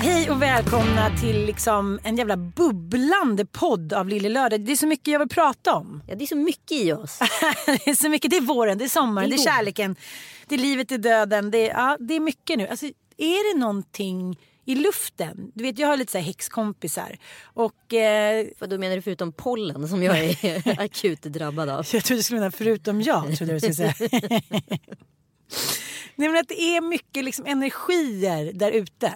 Hej och välkomna till liksom en jävla bubblande podd av Lille Lördag. Det är så mycket jag vill prata om. Ja, det är så mycket i oss. det är så mycket. Det är våren, det är sommaren, Det det är är, vår. kärleken, det är livet, det är döden. Det är, ja, det är mycket nu. Alltså, är det någonting i luften? Du vet, jag har lite så här häxkompisar. Och eh, Vad då menar du förutom pollen som jag är akut drabbad av? jag trodde du skulle mena förutom jag. Trodde du skulle säga. Nej, men att det är mycket liksom energier där ute.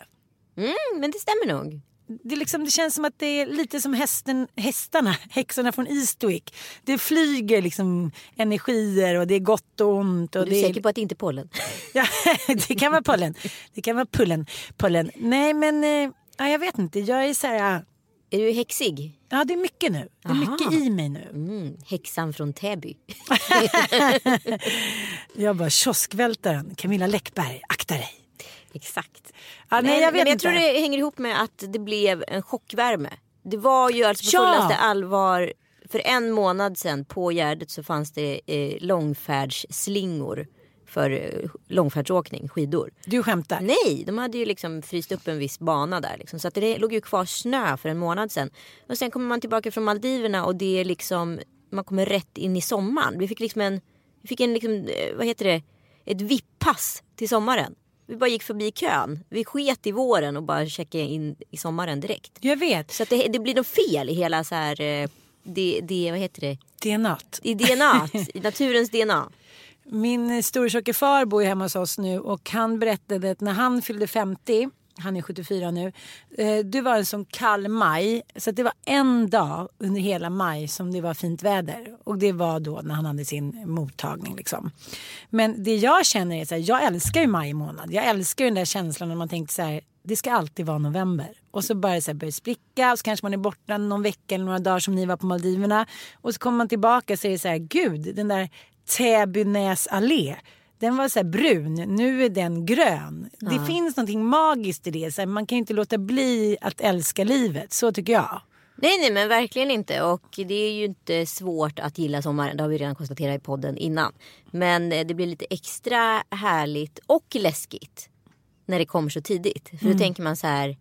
Mm, men det stämmer nog. det, liksom, det känns som att det är lite som hästen, hästarna, häxorna från Eastwick. Det flyger liksom energier och det är gott och ont. Och Du är det är, säker på att det inte är pollen? ja, det kan vara pollen. Det kan vara pullen. pollen. Nej men eh, ja, jag vet inte. Jag är så här, Är du häxig? ja det är mycket nu. Det är Aha. mycket i mig nu. Mm, häxan från Täby. Jag bara kioskvältaren, Camilla Läckberg, akta dig. Exakt. Ja, nej, jag vet men jag tror det hänger ihop med att det blev en chockvärme. Det var ju alltså på Ja. fullaste allvar. För en månad sedan på Gärdet så fanns det eh, långfärdsslingor för eh, långfärdsåkning, skidor. Du skämtar. Nej, de hade ju liksom fryst upp en viss bana där. Liksom. Så att det låg ju kvar snö för en månad sedan. Och sen kommer man tillbaka från Maldiverna och det är liksom, man kommer rätt in i sommaren. Vi fick liksom en, vi fick en liksom, eh, vad heter det, ett VIP-pass till sommaren. Vi bara gick förbi kön. Vi sket i våren och bara checkade in i sommaren direkt. Jag vet. Så det, det blir något fel i hela så här, eh, det, det, vad heter det, något. i DNA, i naturens DNA. Min storebror far bor ju hemma hos oss nu och han berättade att när han fyllde 50, han är 74 nu, eh, Du var en sån kall maj så att det var en dag under hela maj som det var fint väder och det var då när han hade sin mottagning liksom. Men det jag känner är så här, jag älskar ju maj månad. Jag älskar ju den där känslan när man tänkte så här, det ska alltid vara november. Och så bara så här börjar det spricka och så kanske man är borta någon vecka eller några dagar som ni var på Maldiverna. Och så kommer man tillbaka och så är det så här, gud den där Täbynäs allé. Den var så här brun, nu är den grön. Det finns någonting magiskt i det. Så här, man kan inte låta bli att älska livet. Så tycker jag. Nej, nej, men verkligen inte. Och det är ju inte svårt att gilla sommaren. Det har vi redan konstaterat i podden innan. Men eh, det blir lite extra härligt och läskigt när det kommer så tidigt. För då tänker man så här,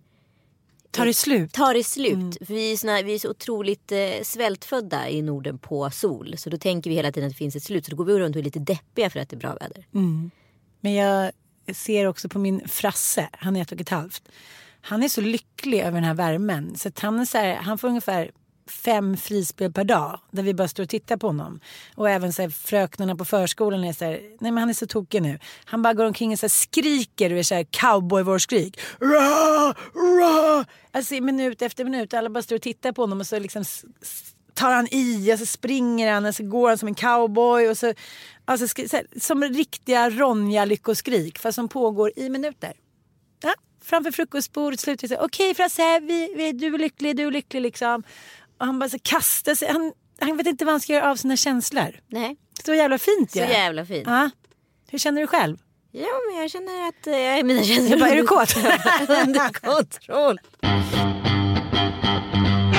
Tar det slut? tar det slut? För vi är, såna, vi är så otroligt eh, svältfödda i Norden på sol. Så då tänker vi hela tiden att det finns ett slut. Så då går vi runt och är lite deppiga för att det är bra väder. Men jag ser också på min frasse, han är ett och ett halvt. Han är så lycklig över den här värmen. Så han, är så här, han får ungefär fem frispel per dag där vi bara står och tittar på honom. Och även så här, fröknarna på förskolan är så här, nej men han är så tokig nu. Han bara går omkring och så här, skriker och är så här cowboy-vårskrik. Ra, ra! Alltså minut efter minut. Alla bara står och tittar på honom och så liksom tar han i och så springer han och så går han som en cowboy. Och så, alltså, så här, som riktiga Ronja-lyckoskrik fast som pågår i minuter. Ja, framför frukostbordet slutar det så okej Frasse, vi, vi, du är lycklig, du är lycklig liksom. Och han bara så kastar sig, han, han vet inte vad han ska göra av sina känslor. Nej, Så jävla fint så ju. jävla fint. Ja. Hur känner du själv? Ja, men jag känner att eh, mina känslor bara, är du kåt? under kontroll.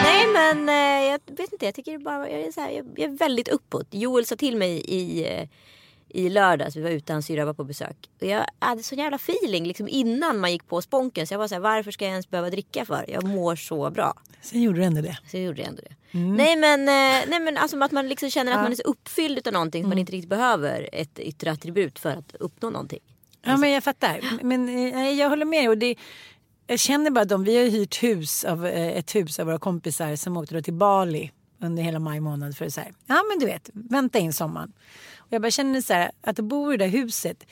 Nej men eh, jag vet inte, jag tycker bara, jag är, så här, jag, jag är väldigt uppåt. Joel sa till mig i, eh, i lördags, vi var ute, hans syrra var på besök. Och jag hade sån jävla feeling liksom innan man gick på sponken. Så jag var så här, varför ska jag ens behöva dricka för? Jag mår så bra. Sen gjorde du ändå det. Så jag gjorde ändå det. Nej men, eh, nej, men alltså att man liksom känner att man är så uppfylld av någonting. Mm. Man inte riktigt behöver ett yttre attribut för att uppnå någonting. Ja men jag fattar. Men eh, jag håller med. Och det, jag känner bara att de, vi har hyrt hus av, eh, ett hus av våra kompisar som åkte då till Bali under hela maj månad för att säga, ja men du vet, vänta in sommaren. Jag bara känner så här, att bo i det där huset,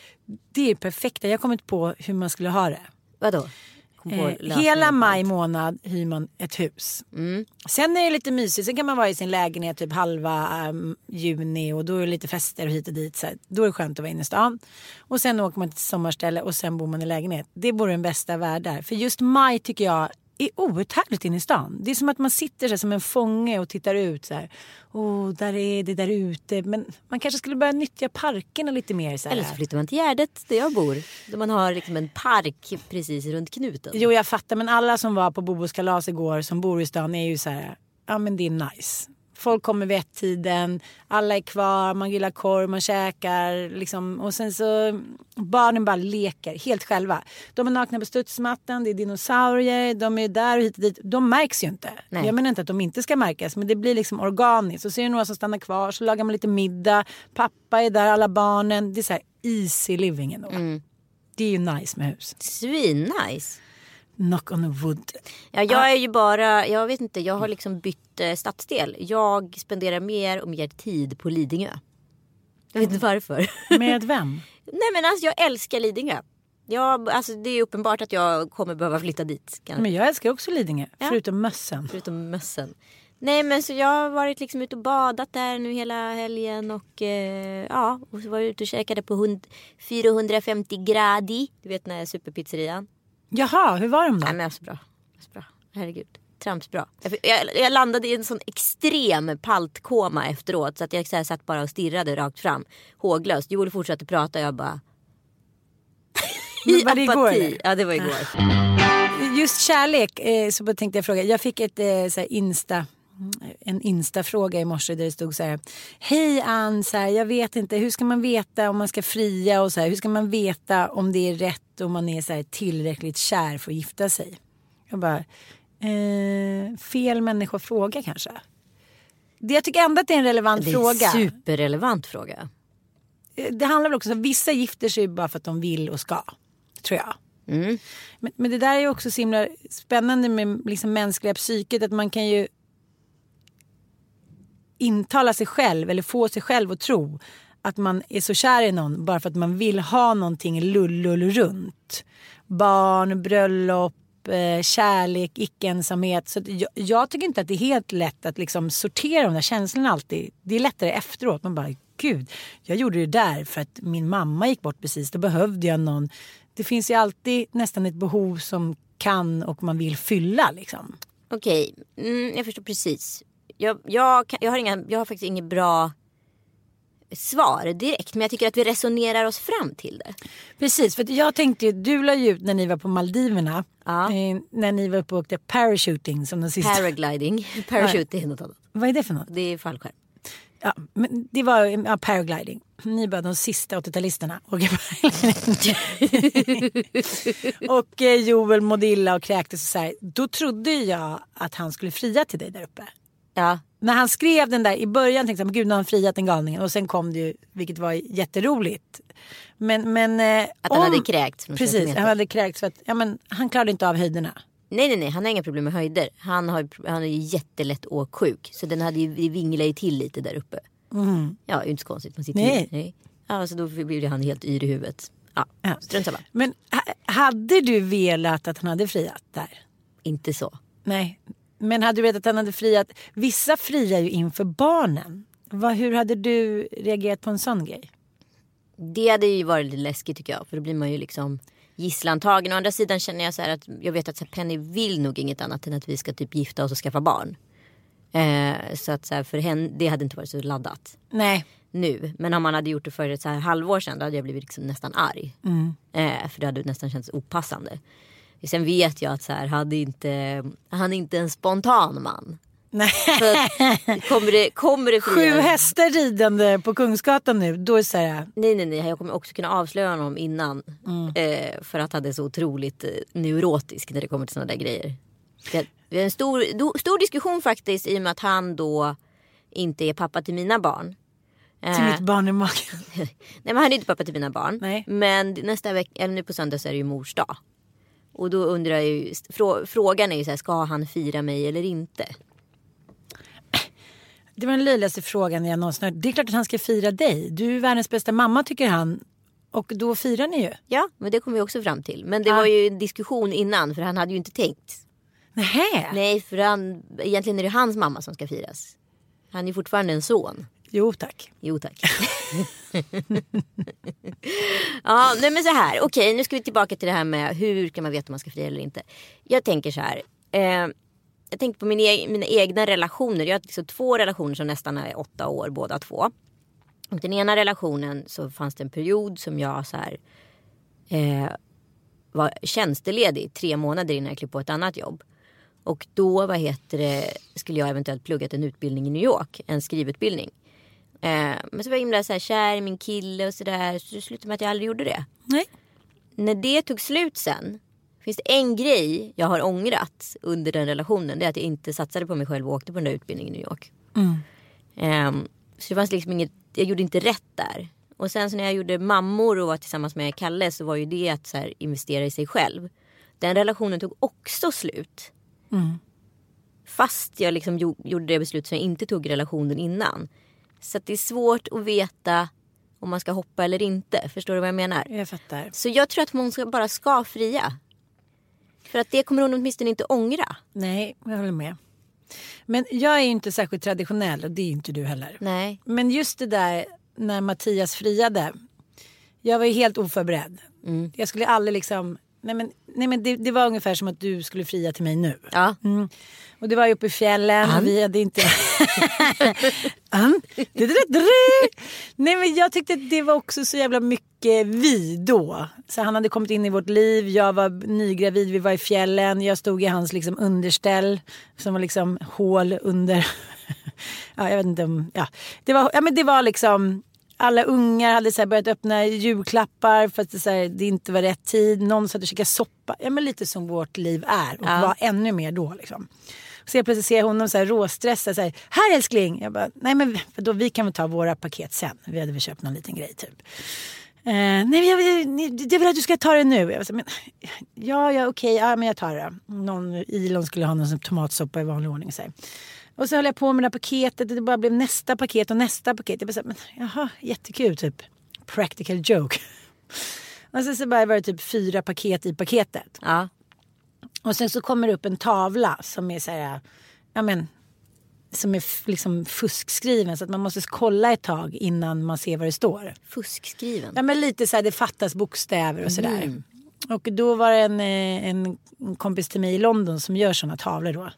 det är perfekt. Jag har kommit på hur man skulle ha det. Vadå? Kom Eh, hela maj månad hyr man ett hus. Mm. Sen är det lite mysigt. Sen kan man vara i sin lägenhet typ halva ehm, juni och då är det lite fester och hit och dit. Så här. Då är det skönt att vara inne i stan. Och sen åker man till sommarställe och sen bor man i lägenhet. Det vore den bästa världar. För just maj tycker jag är oerhört härligt inne i stan. Det är som att man sitter så som en fånge och tittar ut så här. Åh, där är det där ute. Men man kanske skulle börja nyttja parkerna lite mer. Så här. Eller så flyttar man till Gärdet där jag bor. Där man har liksom en park precis runt knuten. Jo jag fattar men alla som var på Bobos kalas igår som bor i stan är ju så här, ja men det är nice. Folk kommer vid ett-tiden, alla är kvar, man grillar korv, man käkar liksom, och sen så barnen bara leker helt själva. De är nakna på studsmattan, det är dinosaurier, de är där och hit och dit. De märks ju inte. Nej. Jag menar inte att de inte ska märkas men det blir liksom organiskt. Och så är det några som stannar kvar, så lagar man lite middag, pappa är där, alla barnen. Det är så här easy living ändå. Det är ju nice med hus. Svin-nice. Knock on wood. Ja, jag är ju bara, jag vet inte, jag har liksom bytt eh, stadsdel. Jag spenderar mer och mer tid på Lidingö. Jag vet inte varför. Med vem? Nej men alltså jag älskar Lidingö. Jag, alltså, det är uppenbart att jag kommer behöva flytta dit. Kan, Men jag älskar också Lidingö, Ja. förutom mössen. Förutom mössen. Nej men så jag har varit liksom ute och badat där nu hela helgen och eh, ja, och så var jag ute och käkade på hund, 450 gradi. Du vet den här superpizzerian. Jaha, hur var de då? Nej men så bra. Så bra. Herregud. Tramsbra. Jag, jag, landade i en sån extrem paltkoma efteråt så att jag så här, satt bara och stirrade rakt fram. Håglöst. Joel fortsatte prata och jag bara... Men var det igår, apati. eller? Ja det var igår. Just kärlek, eh, så tänkte jag fråga. Jag fick ett eh, så Insta en Insta-fråga i morse där det stod så här. Hej Ann, så här, jag vet inte, hur ska man veta om man ska fria och så här, hur ska man veta om det är rätt om man är så tillräckligt kär för att gifta sig? Jag bara, eh, fel människa att fråga kanske. Det, jag tycker ändå att det är en relevant Det är fråga. en superrelevant fråga. det handlar väl också om att vissa gifter sig bara för att de vill och ska. Tror jag. Mm. Men, men det där är också så himla spännande med liksom mänskliga psyket. Att man kan ju intala sig själv eller få sig själv att tro att man är så kär i någon bara för att man vill ha någonting lull runt. Barn, bröllop, eh, kärlek, icke-ensamhet. Så jag, jag tycker inte att det är helt lätt att liksom sortera de där känslorna alltid. Det är lättare efteråt. Man bara, gud, jag gjorde det där för att min mamma gick bort precis. Då behövde jag någon. Det finns ju alltid nästan ett behov som kan och man vill fylla liksom. Okej, mm, jag förstår precis. Jag, jag, jag, har inga, jag har faktiskt inget bra svar direkt. Men jag tycker att vi resonerar oss fram till det. Precis, för jag tänkte du la ju ut när ni var på Maldiverna. Ja. Eh, när ni var uppe och åkte parachuting som den sista. Paragliding. Parachute är något annat. Vad är det för något? Det är fallskärm. Ja, men det var ja, paragliding. Ni var de sista 80-talisterna. Och, och eh, Joel mådde illa och kräktes och så här. Då trodde jag att han skulle fria till dig där uppe. Ja, När han skrev den där i början tänkte jag men gud nu har han friat den galningen. Och sen kom det ju, vilket var jätteroligt. Men, men eh, Att han hade kräkts Precis, han hade kräkts för att ja, men, han klarade inte av höjderna. Nej, nej, nej. Han har inga problem med höjder. Han, har, han är ju jättelätt åksjuk. Så den hade ju, vi vinglar ju till lite där uppe. Ja, det är inte så konstigt. Man sitter Nej. Ju, nej. Ja, så då blev han helt yr i huvudet. Ja, Ja. strunt samma. Men ha, hade du velat att han hade friat där? Inte så. Nej. Men hade du vetat att han hade friat? Vissa friar ju inför barnen. Vad, hur hade du reagerat på en sån grej? Det hade ju varit lite läskigt tycker jag. För då blir man ju liksom gisslantagen. Å andra sidan känner jag så här att jag vet att så Penny vill nog inget annat än att vi ska typ gifta oss och skaffa barn. Eh, så att så här, för henne, det hade inte varit så laddat. Nej. nu. Men om man hade gjort det för ett så här halvår sedan då hade jag blivit liksom nästan arg. Eh, för det hade nästan känts opassande. Sen vet jag att så här, hade inte, han är inte en spontan man. Nej. Att, kommer det, kommer det Sju hästar ridande på Kungsgatan nu. Då är det så här, Nej, nej, nej. Jag kommer också kunna avslöja honom innan. Eh, för att han är så otroligt eh, neurotisk när det kommer till sådana där grejer. Det, det är en stor, do, stor diskussion faktiskt i och med att han då inte är pappa till mina barn. till Eh, mitt barn i magen. Nej men han är inte pappa till mina barn. Nej. Men nästa vecka, eller nu på söndag så är det ju mors dag. Och då undrar jag ju, frå, frågan är ju så här, ska han fira mig eller inte? Det var den löjligaste frågan jag någonsin hört. Det är klart att han ska fira dig. Du är världens bästa mamma tycker han. Och då firar ni ju. Ja, men det kom vi också fram till. Men det Ah. var ju en diskussion innan för han hade ju inte tänkt. Nähä? Nej, för han, egentligen är det hans mamma som ska firas. Han är fortfarande en son. Jo tack. Jo tack. ja, nej men så här. Okej, nu ska vi tillbaka till det här med hur kan man veta om man ska fria eller inte. Jag tänker så här. Eh, jag tänker på min e- mina egna relationer. Jag har liksom två relationer som nästan är åtta år båda två. Och den ena relationen så fanns det en period som jag så här, eh, var tjänsteledig tre månader innan jag klev på ett annat jobb. Och då vad heter det, skulle jag eventuellt pluggat en utbildning i New York, en skrivutbildning. Eh, men så var jag himla så här, kär i min kille och sådär. Så det slutade med att jag aldrig gjorde det. Nej. När det tog slut sen. Finns det en grej jag har ångrat under den relationen. Det är att jag inte satsade på mig själv och åkte på den där utbildningen i New York. Ehm, så det fanns liksom inget, jag gjorde inte rätt där. Och sen så när jag gjorde mammor och var tillsammans med Kalle så var ju det att så här, investera i sig själv. Den relationen tog också slut. Fast jag liksom gjo- gjorde det beslut som jag inte tog i relationen innan. Så det är svårt att veta om man ska hoppa eller inte. Förstår du vad jag menar? Jag fattar. Så jag tror att hon ska, bara ska fria. För att det kommer hon åtminstone inte ångra. Nej, jag håller med. Men jag är ju inte särskilt traditionell och det är inte du heller. Nej. Men just det där när Mattias friade. Jag var ju helt oförberedd. Mm. Jag skulle aldrig liksom... Nej men, nej men det, det var ungefär som att du skulle fria till mig nu. Ja. Mm. Och det var ju uppe i fjällen och vi hade inte... Nej men jag tyckte att det var också så jävla mycket vi då. Så han hade kommit in i vårt liv, jag var nygravid, vi var i fjällen, jag stod i hans liksom underställ som var liksom hål under... ja jag vet inte om... Ja. Det, var, ja, men det var liksom... Alla ungar hade så börjat öppna julklappar för att det, så det inte var rätt tid. Någon satt och käkade soppa. Ja, men lite som vårt liv är och Ja. var ännu mer då. Liksom. Så jag plötsligt ser jag honom så här råstressad. Så här, här älskling! Jag bara, nej men då, vi kan väl ta våra paket sen. Vi hade väl köpt någon liten grej typ. Eh, nej jag, jag, vill att du ska ta det nu. Jag här, men, ja, ja okej, ja men jag tar det. Någon, Ilon skulle ha någon tomatsoppa i vanlig ordning. Så här. Och så höll jag på med det här paketet och det bara blev nästa paket och nästa paket. Jag bara så här, men, jaha, jättekul typ. Practical joke. Och sen så bara var det typ fyra paket i paketet. Ja. Och sen så kommer det upp en tavla som är så här, ja men, som är liksom fuskskriven så att man måste kolla ett tag innan man ser vad det står. Fuskskriven. Ja men lite så här, det fattas bokstäver och sådär. Mm. Och då var det en, eh, en kompis till mig i London som gör sådana tavlor då.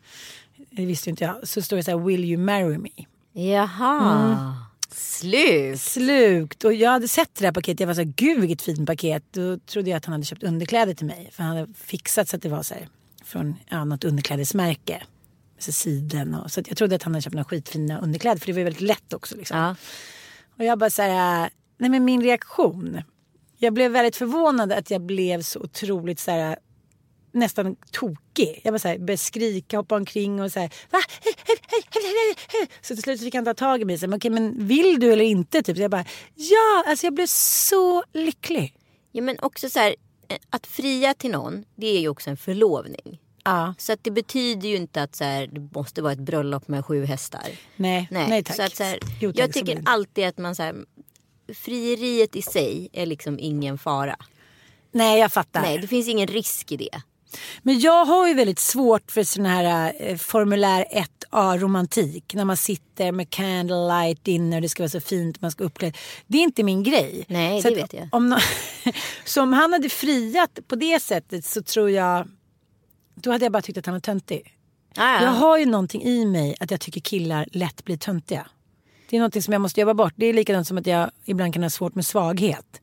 Det visste inte jag. Så står det så här, will you marry me? Jaha. Mm. Slut. Slukt. Och jag hade sett det där paketet. Jag var så här, gud vilket fint paket. Då trodde jag att han hade köpt underkläder till mig. För han hade fixat så att det var så här, från ja, något underklädesmärke. Så siden och, så att jag trodde att han hade köpt några skitfina underkläder. För det var ju väldigt lätt också. Liksom. Ja. Och jag bara så här, nej men min reaktion. Jag blev väldigt förvånad att jag blev så otroligt så här nästan tokig. Jag bara så här, började skrika, hoppa omkring och så här. Va? Så till slut fick han ta tag i mig. Så, här, men, okej, men vill du eller inte? Typ. Så jag bara, ja, alltså jag blev så lycklig. ja men också så här. eh, Att fria till någon. Det är ju också en förlovning. Ja, Så att det betyder ju inte att så här, det måste vara ett bröllop med sju hästar. nej, nej, tack. Så att, så här, Jo, tack, jag tycker alltid att man så här, frieriet i sig är liksom ingen fara. Nej, jag fattar. Nej, det finns ingen risk i det. Men jag har ju väldigt svårt för sån här eh, formulär 1A romantik. När man sitter med candlelight dinner och det ska vara så fint man ska uppleva. Det är inte min grej. Nej, så det vet jag. Om, nå- så om han hade friat på det sättet så tror jag... Då hade jag bara tyckt att han var töntig. Ah, Jag har ju någonting i mig att jag tycker killar lätt blir töntiga. Det är något som jag måste jobba bort. Det är likadant som att jag ibland kan ha svårt med svaghet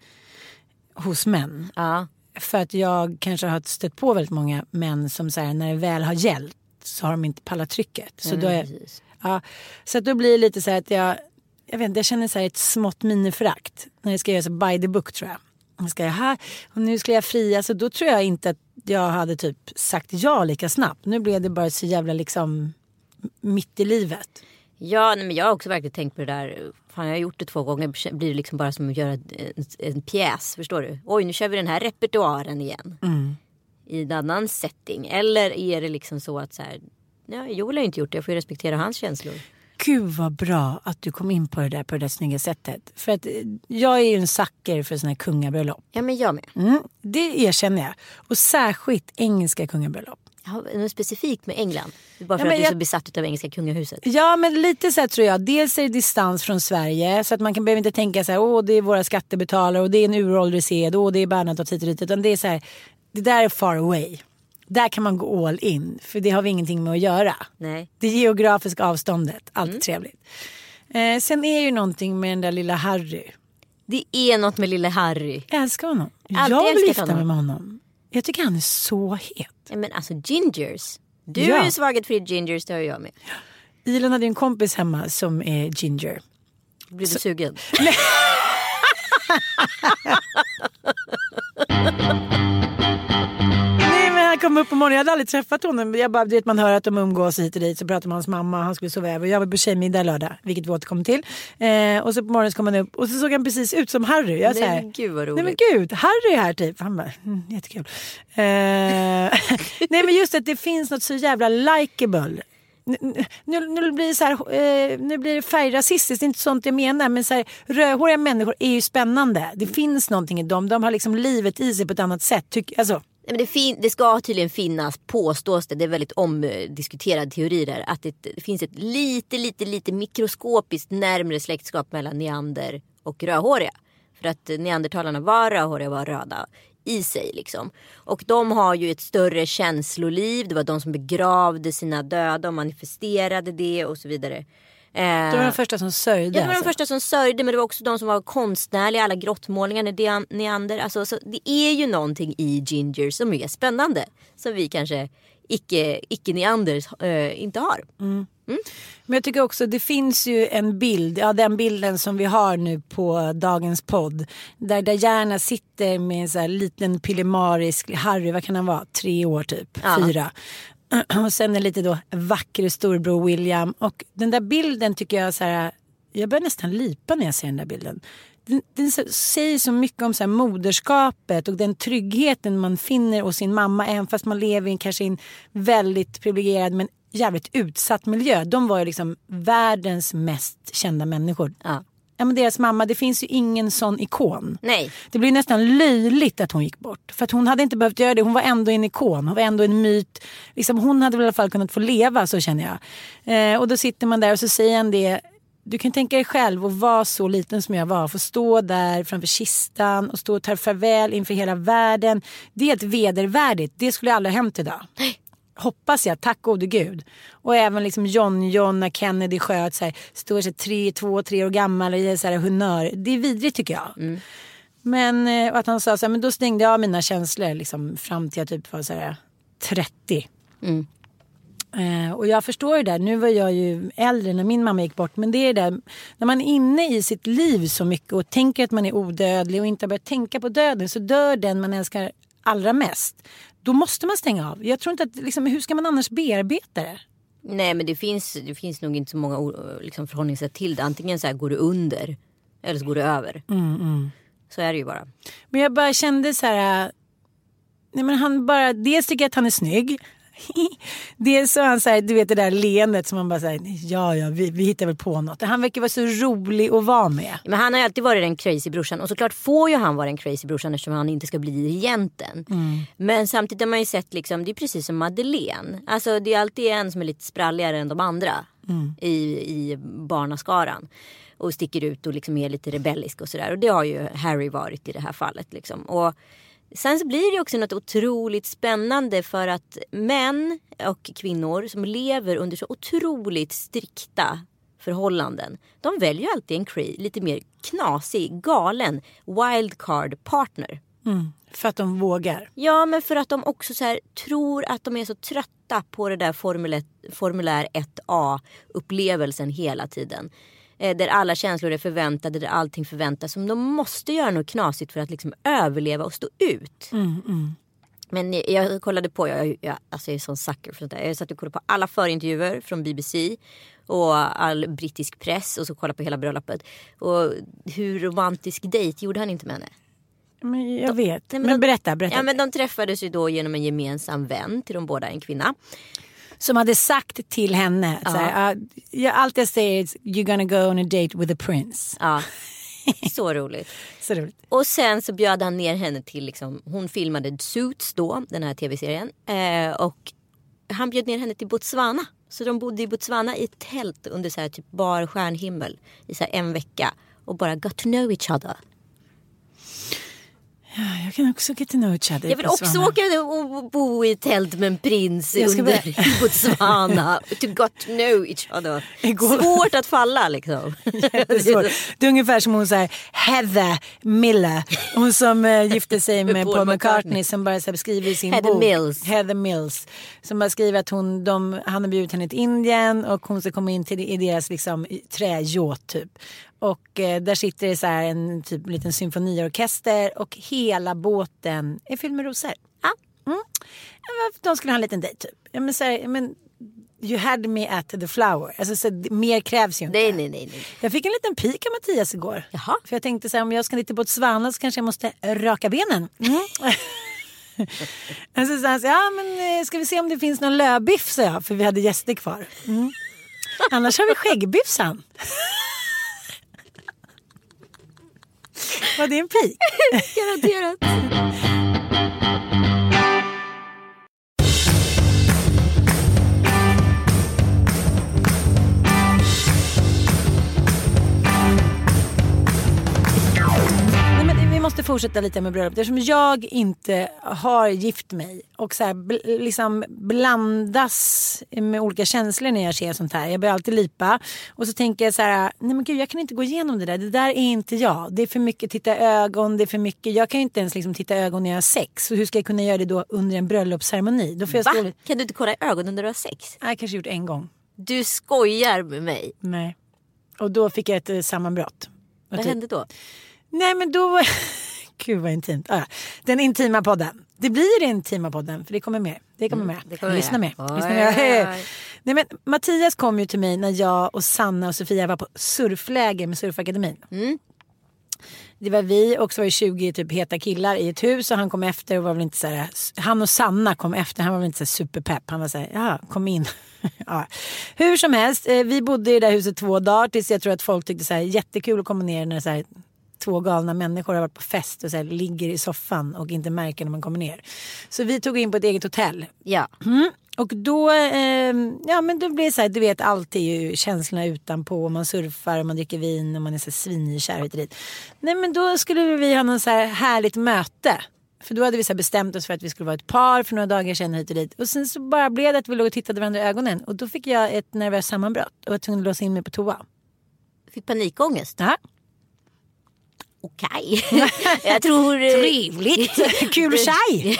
hos män. Ja. För att jag kanske har stött på väldigt många män som så här, när det väl har gällt så har de inte pallat trycket. Så, Nej, då, är, ja, så att då blir det lite så här att jag, jag, vet, inte, jag känner så här ett smått miniförakt. När det ska göras by the book tror jag. Jag ska jag här, och nu ska jag fria. Så då tror jag inte att jag hade typ sagt ja lika snabbt. Nu blev det bara så jävla liksom mitt i livet. Ja, nej, men jag har också verkligen tänkt på det där. Fan, jag har gjort det två gånger. Blir det liksom bara som att göra en, en pjäs. Förstår du? Oj, nu kör vi den här repertoaren igen. I en annan setting. Eller är det liksom så att så här. Ja, Joel har ju inte gjort det. Jag får ju respektera hans känslor. Gud vad bra att du kom in på det där på det där snygga sättet. För att eh, jag är ju en sucker för sådana här kungabröllop. Ja, men jag med. Mm, det erkänner jag. Och särskilt engelska kungabröllop. Något specifikt med England. Bara för Ja, att du är jag- så besatt av engelska kungahuset. Ja men lite så tror jag. Dels är det distans från Sverige så att man kan behöver inte tänka så här åh det är våra skattebetalare och det är en uråldrig sed och det är Bernadotte hit och dit. Utan det är så här det där är far away. Där kan man gå all in för det har vi ingenting med att göra. Nej. Det geografiska avståndet, allt trevligt. Eh, sen är ju någonting med den där lilla Harry. Det är något med lille Harry. Jag älskar honom. Alltid jag vill gifta mig med honom. Jag tycker han är så het. Ja, men alltså gingers. Du Ja. är ju svaghet för gingers, det har jag med. Ilon hade en kompis hemma som är ginger. Blir du sugen? Kom upp på morgonen, jag hade aldrig träffat honom. Jag bara, du vet, man hör att de umgås hit och dit. Så pratar man med hans mamma, han skulle sova över. Jag var på tjejmiddag lördag, vilket vi återkommer till. Eh, och så på morgonen så kom han upp och så såg han precis ut som Harry. Jag, Nej, här, men gud vad Nej men roligt. gud, Harry är här typ. Han bara, mm, jättekul. Eh, nej men just att det finns något så jävla likeable. Nu, nu, nu blir det så här, eh, nu blir det färgrasistiskt, det är inte sånt jag menar. Men så här, rödhåriga människor är ju spännande. Det finns någonting i dem. De har liksom livet i sig på ett annat sätt. Tyck, alltså, Nej, men det, fin- det ska tydligen finnas, påstås det, det är väldigt omdiskuterad teori där, att det, det finns ett lite, lite, lite mikroskopiskt närmre släktskap mellan neander och rödhåriga. För att neandertalarna var rödhåriga och var röda i sig liksom. Och de har ju ett större känsloliv, det var de som begravde sina döda och manifesterade det och så vidare. Eh, de var de första som sörjde. Ja, det var de alltså. första som sörjde men det var också de som var konstnärliga. Alla grottmålningar neander. Alltså, så det är ju någonting i ginger som är spännande. Som vi kanske icke, icke-neanders eh, inte har. Men jag tycker också det finns ju en bild, ja den bilden som vi har nu på dagens podd. Där Diana sitter med en så här liten pillemarisk Harry, vad kan han vara, tre år typ, Ja. fyra. Och sen en lite då vacker storbror William. Och den där bilden tycker jag så här, jag börjar nästan lipa när jag ser den där bilden. Den, den säger så mycket om så här moderskapet och den tryggheten man finner hos sin mamma även fast man lever i en, kanske en väldigt privilegierad men jävligt utsatt miljö. De var ju liksom världens mest kända människor. Ja. Ja, men deras mamma, det finns ju ingen sån ikon. Nej. Det blir nästan löjligt att hon gick bort. För att hon hade inte behövt göra det. Hon var ändå en ikon. Hon var ändå en myt. Liksom, hon hade väl i alla fall kunnat få leva, så känner jag. Eh, och då sitter man där och så säger han det. Du kan tänka dig själv att vara så liten som jag var. Få stå där framför kistan och stå och ta farväl inför hela världen. Det är helt vedervärdigt. Det skulle aldrig ha hänt idag. Hoppas jag, tack gode gud. Och även liksom John John när Kennedy sköt så här, står här, tre, två, tre år gammal och så här humör. Det är vidrigt tycker jag. Men eh, att han sa så här, men då stängde jag av mina känslor liksom, fram till jag typ var så här, 30. Eh, och jag förstår ju det där. Nu var jag ju äldre när min mamma gick bort. Men det är det där när man är inne i sitt liv så mycket och tänker att man är odödlig och inte har börjat tänka på döden så dör den man älskar allra mest. Då måste man stänga av. Jag tror inte att, liksom, hur ska man annars bearbeta det? Nej men det finns, det finns nog inte så många liksom, förhållningssätt till det. Antingen så här går det under eller så går det över. Så är det ju bara. Men jag bara kände så här. äh, Nej men han bara, dels tycker jag att han är snygg. dels så han så här, du vet det där leendet som man bara säger, ja ja vi, vi hittar väl på något. Han verkar vara så rolig att vara med. Men han har ju alltid varit den crazy brorsan och såklart får ju han vara den crazy brorsan eftersom han inte ska bli regenten. Men samtidigt har man ju sett liksom, det är precis som Madeleine. Alltså det är alltid en som är lite spralligare än de andra i, i barnaskaran. Och sticker ut och liksom är lite rebellisk och sådär. Och det har ju Harry varit i det här fallet. Liksom. Och sen så blir det också något otroligt spännande för att män och kvinnor som lever under så otroligt strikta förhållanden. De väljer alltid en cray, lite mer knasig, galen wildcard partner. För att de vågar. Ja, men för att de också så här, tror att de är så trötta på det där formulär 1A upplevelsen hela tiden. Eh, där alla känslor är förväntade, där allting förväntas. Som de måste göra något knasigt för att liksom överleva och stå ut. Men jag, jag kollade på, jag, jag, alltså jag är sån sucker för sånt där. Jag satt och kollade på alla förintervjuer från BBC och all brittisk press och så kollade på hela bröllopet. Och hur romantisk dejt gjorde han inte med henne? Men jag vet. Nej, men de- berätta, berätta. Ja, men de träffades ju då genom en gemensam vän till de båda, en kvinna. Som hade sagt till henne. Så här, "Ah, ja, allt jag säger är you're gonna go on a date with a prince. Ja, så roligt. Så roligt. Och sen så bjöd han ner henne till, liksom, hon filmade Suits då, den här tv-serien. Eh, och han bjöd ner henne till Botswana. Så de bodde i Botswana i ett tält under så här, typ bar stjärnhimmel i så en vecka. Och bara got to know each other. Jag kan också get to know each other. Jag vill också åka och bo i tält med en prins under börja- i Botswana. to got to know each other. Igår- Svårt att falla liksom. Jättesvårt. Det är ungefär som hon säger Heather Miller. Hon som eh, gifte sig med Paul McCartney, som bara så här, beskriver i sin Heather bok. Mills. Heather Mills. Som bara skriver att hon, de, han har bjudit henne till Indien och hon ska komma in till i deras liksom, träyacht typ. Och eh, där sitter det så här en typ liten symfoniorkester och hela båten är fylld med rosor. Ja. Mm. De skulle ha en liten dejt typ. Ja, men, så här, men, you had me at the flower. Alltså, så, mer krävs ju inte. Nej, nej, nej. nej. Jag fick en liten pik av Mattias igår. Jaha. För jag tänkte så här, om jag ska dit till Botswana så kanske jag måste raka benen. Mm. alltså, så han sa, ja men eh, ska vi se om det finns någon lövbiff sa jag, för vi hade gäster kvar. Mm. Annars har vi skäggbiff sa han. Var det en pik? Garanterat. Fortsätta lite med bröllopet. Eftersom jag inte har gift mig och så här, bl- liksom blandas med olika känslor när jag ser sånt här. Jag börjar alltid lipa. Och så tänker jag så här, nej men gud jag kan inte gå igenom det där. Det där är inte jag. Det är för mycket titta ögon, det är för mycket. Jag kan ju inte ens liksom titta ögon när jag har sex. Så hur ska jag kunna göra det då under en bröllopsceremoni? Då får jag Va? Kan du inte kolla i ögonen när du har sex? Jag har kanske gjort en gång. Du skojar med mig. Nej. Och då fick jag ett eh, sammanbrott. Vad typ- hände då? Nej men då... Gud vad intimt. Ah. Den intima podden. Det blir intima podden för det kommer mer. Det kommer. Mm, det kommer Lyssna. Oj, Lyssna oj, oj. Nej, men Mattias kom ju till mig när jag och Sanna och Sofia var på surfläger med Surfakademin. Mm. Det var vi och så var det 20 typ heta killar i ett hus och han kom efter och var väl inte så här, han och Sanna kom efter, han var väl inte så superpepp. Han var så här, ja kom in. ja. Hur som helst, eh, vi bodde i det där huset två dagar tills jag tror att folk tyckte så här jättekul att komma ner när så här, två galna människor har varit på fest och så här, ligger i soffan och inte märker när man kommer ner. Så vi tog in på ett eget hotell. Ja. Mm. Och då, eh, ja men då blir det så här, du vet allt är ju känslorna utanpå. Man surfar man dricker vin och man är så svinkär hit och dit. Nej men då skulle vi ha någon så här härligt möte. För då hade vi så bestämt oss för att vi skulle vara ett par för några dagar sedan hit och dit. Och sen så bara blev det att vi låg och tittade varandra i ögonen. Och då fick jag ett nervöst sammanbrott och var tvungen att låsa in mig på toa. Fick panikångest. Ja. Okej. jag tror... eh, Trevligt! Kul tjej!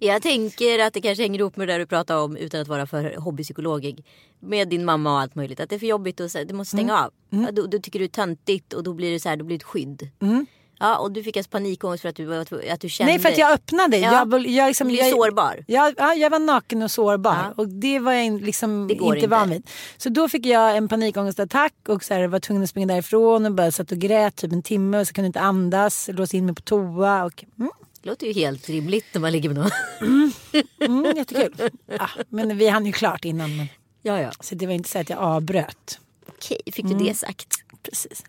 jag tänker att det kanske hänger ihop med det där du pratar om utan att vara för hobbypsykologig. Med din mamma och allt möjligt. Att det är för jobbigt och du måste stänga av. Ja, då, då tycker du är töntigt och då blir det så här, då blir det ett skydd. Ja, och du fick alltså panikångest för att du, att du kände... Nej för att jag öppnade. Ja. Jag, var- jag, liksom, Du jag, sårbar. Jag, ja, jag var naken och sårbar. Ja. Och det var jag liksom Det inte inte. van vid. Så då fick jag en panikångestattack och så här, var tvungen att springa därifrån och bara satt och grät typ en timme och så kunde inte andas. Låste in mig på toa. Och, mm, Det låter ju helt rimligt när man ligger med någon. mm, jättekul. Ja, men vi hann ju klart innan. Men, ja, ja. så det var inte så att jag avbröt. Okej, fick du det sagt? Precis.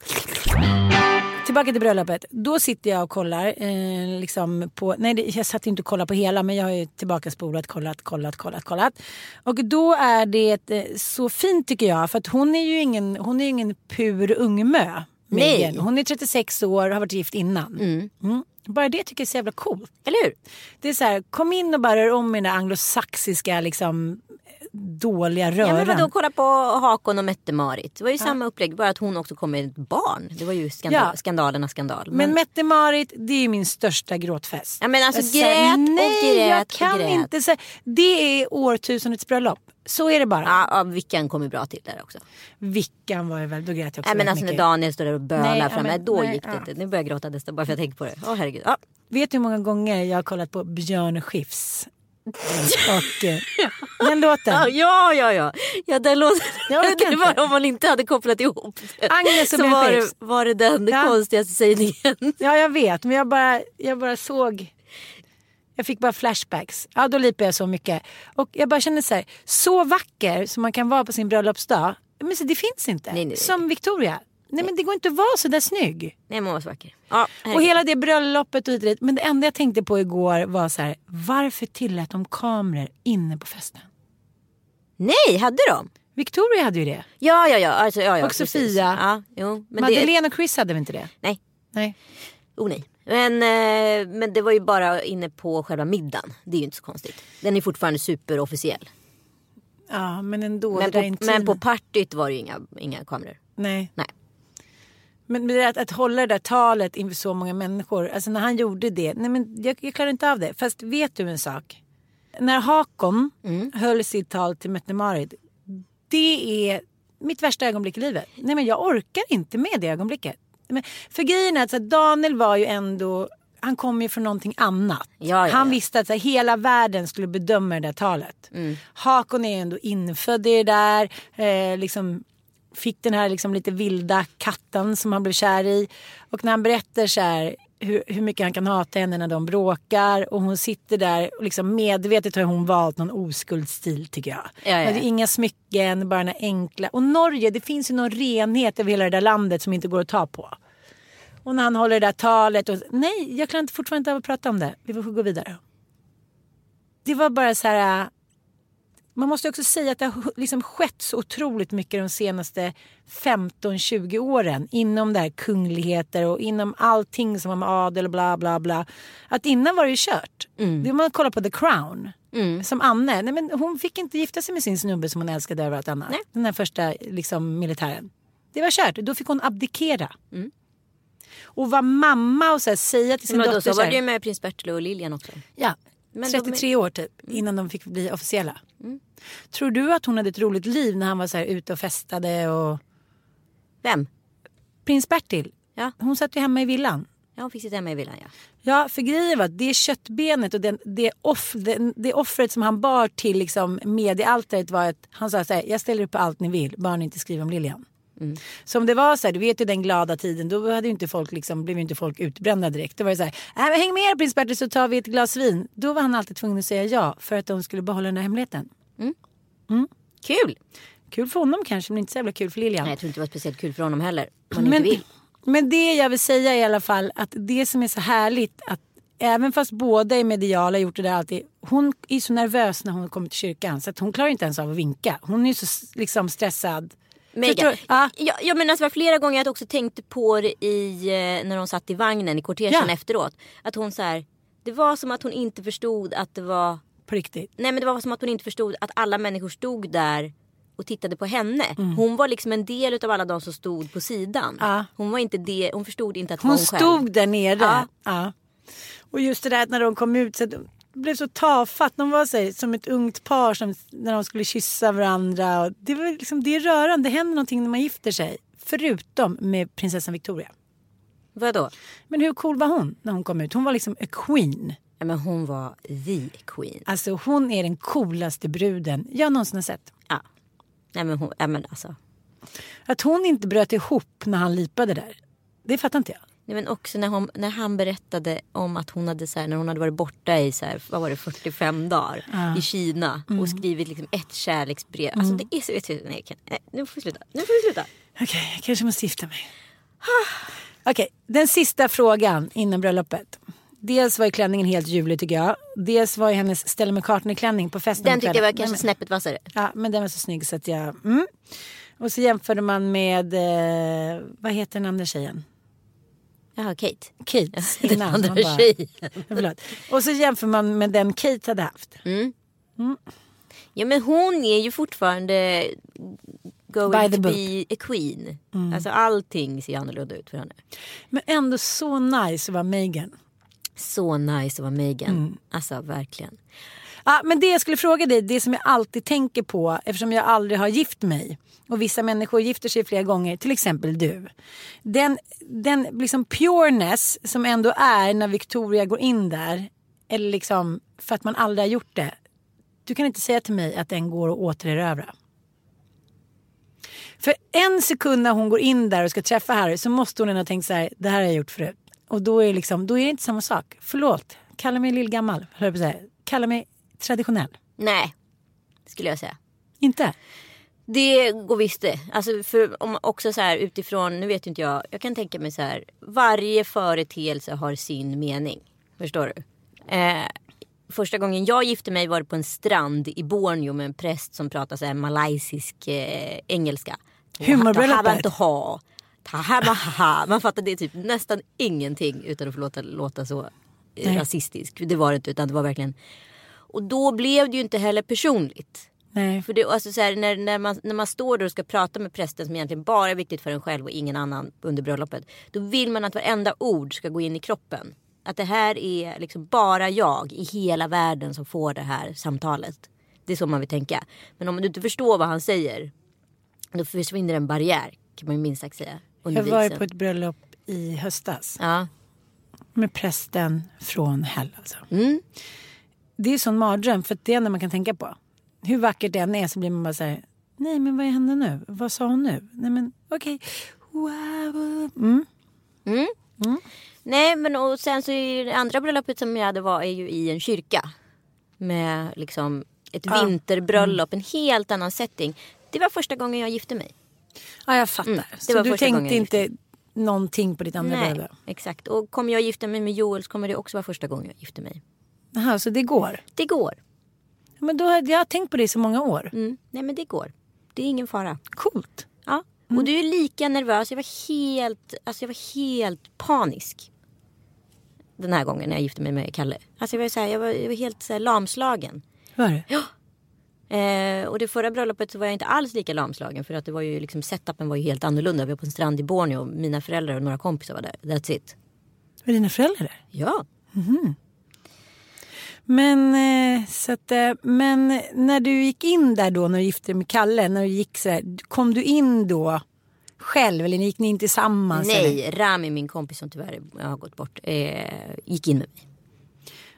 Tillbaka till bröllopet. Då sitter jag och kollar. Eh, liksom på, nej, det, jag satt inte och kollade på hela men jag har ju tillbaka spolat, kollat, kollat, kollat, kollat. Och då är det eh, så fint tycker jag. För att hon är ju ingen, hon är ju ingen pur ungmö. Nej. Megan. Hon är 36 år och har varit gift innan. Mm. Bara det tycker jag är så jävla coolt. Eller hur? Det är så här, kom in och bara rör om i den där anglosaxiska liksom, dåliga Ja, röran. men vadå, kolla på Hakon och Mette-Marit. Det var ju samma upplägg, bara att hon också kom med ett barn. Det var ju skandal, Ja. skandalernas skandal. Men Mette-Marit, det är min största gråtfest. Ja, men alltså, Jag säger, grät och nej, grät jag och kan grät. inte säga. Det är årtusendets bröllop. Så är det bara. ja, ja, Vickan kom ju bra till där också. Vickan var ju väl, då grät jag också Nej, men alltså när mycket. Daniel står där och bölar Nej, ja, framme, men- då nej, gick det ja. inte. Nu börjar jag gråta nästan bara för att jag tänker på det. Åh herregud. Ja. Vet du hur många gånger jag har kollat på Björn Skifs? Och eh, den låten. Ja, ja, ja. ja. ja den låten, Jag orkar det var om man inte hade kopplat ihop det. Agnes och Så var det, var det den Ja. konstigaste sägningen. Ja, jag vet. Men jag bara, jag bara såg... Jag fick bara flashbacks. Ja, då lipade jag så mycket. Och jag bara kände så här, så vacker som man kan vara på sin bröllopsdag. Men så, det finns inte. Nej, nej. Som Victoria. Nej, men det går inte att vara så där snygg. Nej, var så vacker. Ja, Och hela det bröllopet och hit. Men det enda jag tänkte på igår var så här, varför tillät de kameror inne på festen? Nej, hade de? Victoria hade ju det. Ja, ja, ja. Alltså, ja, ja Och. Sofia. Ja, jo, men det, Madeleine och Chris hade väl inte det? nej, Nej. oh, nej. Men, eh, men det var ju bara inne på själva middagen. Det är ju inte så konstigt. Den är fortfarande superofficiell. Ja, men ändå. Men på, men på partyt var det ju inga, inga kameror. Nej. Nej. Men det att, att hålla det där talet inför så många människor. Alltså när han gjorde det. Nej men jag, jag klarar inte av det. Fast vet du en sak? När Hakon Mm. höll sitt tal till Mette-Marit. Det är mitt värsta ögonblick i livet. Nej men jag orkar inte med det ögonblicket. Men, för grejen är att så här, Daniel var ju ändå. Han kom ju från någonting annat. Ja, ja, han ja. visste att så här, hela världen skulle bedöma det där talet. Mm. Hakon är ändå infödd i det där. Eh, liksom, fick den här liksom lite vilda katten som han blev kär i. Och när han berättar så här hur, hur mycket han kan hata henne när de bråkar och hon sitter där och liksom medvetet har hon valt någon oskuldsstil tycker jag. Ja, ja. Det är inga smycken, bara den enkla. Och Norge, det finns ju någon renhet över hela det där landet som inte går att ta på. Och när han håller det där talet och nej, jag klarar inte fortfarande inte av att prata om det. Vi får gå vidare. Det var bara så här. Man måste också säga att det har liksom skett så otroligt mycket de senaste 15-20 åren inom det här kungligheter och inom allting som har med adel och bla bla bla. Att innan var det ju kört. Det är om man kollar på The Crown. Som Anne, nej men hon fick inte gifta sig med sin snubbe som hon älskade över allt annat. Nej. Den här första liksom, militären. Det var kört, då fick hon abdikera. Och vara mamma och så här, säga till sin Men då, dotter så var det ju med prins Bertil och Lilian också. Ja, Men de är- 33 år typ innan de fick bli officiella. Tror du att hon hade ett roligt liv när han var så här ute och festade och Vem? prins Bertil? Ja, Hon satt ju hemma i villan. ja hon fick sitta hemma i villan ja. Ja, för grejen var att det köttbenet och den, det, off, det, det offret som han bar till liksom mediealtaret var att han sa så här, jag ställer upp på allt ni vill, bara ni inte skriver om Lilian. Så om det var så här, du vet ju den glada tiden, då hade inte folk liksom, blev ju inte folk utbrända direkt. Då var det så här, äh, häng med prins Bertil så tar vi ett glas vin. Då var han alltid tvungen att säga ja för att de skulle behålla den här hemligheten. Kul! Kul för honom kanske, men inte så jävla kul för Lilian. Nej, jag tror inte det var speciellt kul för honom heller. Om men, inte vill. men det jag vill säga i alla fall att det som är så härligt att även fast båda är mediala gjort det där alltid. Hon är så nervös när hon kommer till kyrkan så att hon klarar inte ens av att vinka. Hon är så liksom stressad. Mega. Ja. Ja, ja, men alltså, det var flera gånger jag också tänkte på det i, eh, när hon satt i vagnen i kortegen Ja. efteråt. Att hon så här, det var som att hon inte förstod att det var På riktigt. Nej men det var som att hon inte förstod att alla människor stod där och tittade på henne. Mm. Hon var liksom en del av alla de som stod på sidan. Ja. Hon var inte det, hon förstod inte att Hon hon själv. stod där nere. Ja. Och just det där att när de kom ut så de blev så tafatt. De var så här, som ett ungt par som, när de skulle kyssa varandra. Och det, var liksom, det är rörande. Det händer någonting när man gifter sig. Förutom med prinsessan Victoria. Vadå? Men hur cool var hon när hon kom ut? Hon var liksom a queen. Ja, men hon var the queen. Alltså hon är den coolaste bruden jag någonsin har sett. Ja. Nej men hon, ja, men alltså. Att hon inte bröt ihop när han lipade där. Det fattar inte jag. Nej, men också när, hon, när han berättade om att hon hade, så här, när hon hade varit borta i så här, vad var det, 45 dagar i Kina och skrivit liksom ett kärleksbrev. Alltså det är så... Vet du, nej, nu får vi sluta. Nu får vi sluta. Okej, jag kanske måste gifta mig. Okej, den sista frågan innan bröllopet. Dels var ju klänningen helt ljuvlig tycker jag. Dels var ju hennes Stella McCartney-klänning på festen Den tyckte jag var kanske snäppet vassare. Ja, men den var så snygg så att jag... Mm. Och så jämförde man med... Eh, vad heter den andra tjejen? Jaha, Kate. Kates Den andra tjejen. Ja. Och så jämför man med den Kate hade haft. Mm. Mm. Ja men hon är ju fortfarande going By the to book. be a queen. Alltså allting ser annorlunda ut för henne. Men ändå så nice att vara Meghan. Så nice att vara Meghan. Alltså verkligen. Ja, men det jag skulle fråga dig, det som jag alltid tänker på eftersom jag aldrig har gift mig och vissa människor gifter sig flera gånger, till exempel du. Den, den liksom pureness som ändå är när Victoria går in där, eller liksom för att man aldrig har gjort det. Du kan inte säga till mig att den går att återerövra. För en sekund när hon går in där och ska träffa Harry så måste hon ändå ha tänkt så här, det här har jag gjort förut. Och då är, det liksom, då är det inte samma sak. Förlåt, kalla mig lillgammal, höll jag på att säga. Kalla mig traditionell. Nej, skulle jag säga. Inte? Det går visst det. Alltså för om också så här utifrån, nu vet inte jag, jag kan tänka mig så här. Varje företeelse har sin mening. Förstår du? Eh, första gången jag gifte mig var det på en strand i Borneo med en präst som pratade så här malaysisk eh, engelska. Humorbröllopet. Man fattade typ nästan ingenting utan att få låta, låta så Nej. rasistisk. Det var det inte utan det var verkligen. Och då blev det ju inte heller personligt. Nej. För det, alltså så här, när, när, man, när man står där och ska prata med prästen som egentligen bara är viktigt för en själv och ingen annan under bröllopet. Då vill man att varenda ord ska gå in i kroppen. Att det här är liksom bara jag i hela världen som får det här samtalet. Det är så man vill tänka. Men om du inte förstår vad han säger. Då försvinner en barriär kan man ju minst sagt säga. Jag var ju på ett bröllop i höstas Ja. med prästen från hell. Alltså. Mm. Det är ju sån mardröm för det enda man kan tänka på. Hur vackert det än är så blir man bara så här, nej men vad hände nu? Vad sa hon nu? Nej men okej. Wow. Mm. Nej men och sen så är det andra bröllopet som jag hade var är ju i en kyrka. Med liksom ett Ja. vinterbröllop, en helt annan setting. Det var första gången jag gifte mig. Ja jag fattar. Mm, det så var du tänkte inte någonting på ditt andra Nej, bröllop? exakt. Och kommer jag gifta mig med Joel så kommer det också vara första gången jag gifter mig. Jaha, så det går? Det går. Men då jag tänkt på det i så många år. Mm. Nej men det går. Det är ingen fara. Coolt. Ja. Och du är lika nervös. Jag var helt, alltså jag var helt panisk. Den här gången när jag gifte mig med Kalle. Alltså jag var, så här, jag var, jag var helt så här, lamslagen. Var det? Eh, och det förra bröllopet så var jag inte alls lika lamslagen för att det var ju liksom setupen var ju helt annorlunda. Vi var på en strand i Borneo. Mina föräldrar och några kompisar var där. That's it. Var dina föräldrar där? Ja. Men, eh, så att, eh, men när du gick in där då när du gifte dig med Kalle, när du gick så där, kom du in då själv eller gick ni in tillsammans? Eller? Nej, Rami min kompis som tyvärr har gått bort. Eh, gick in med mig.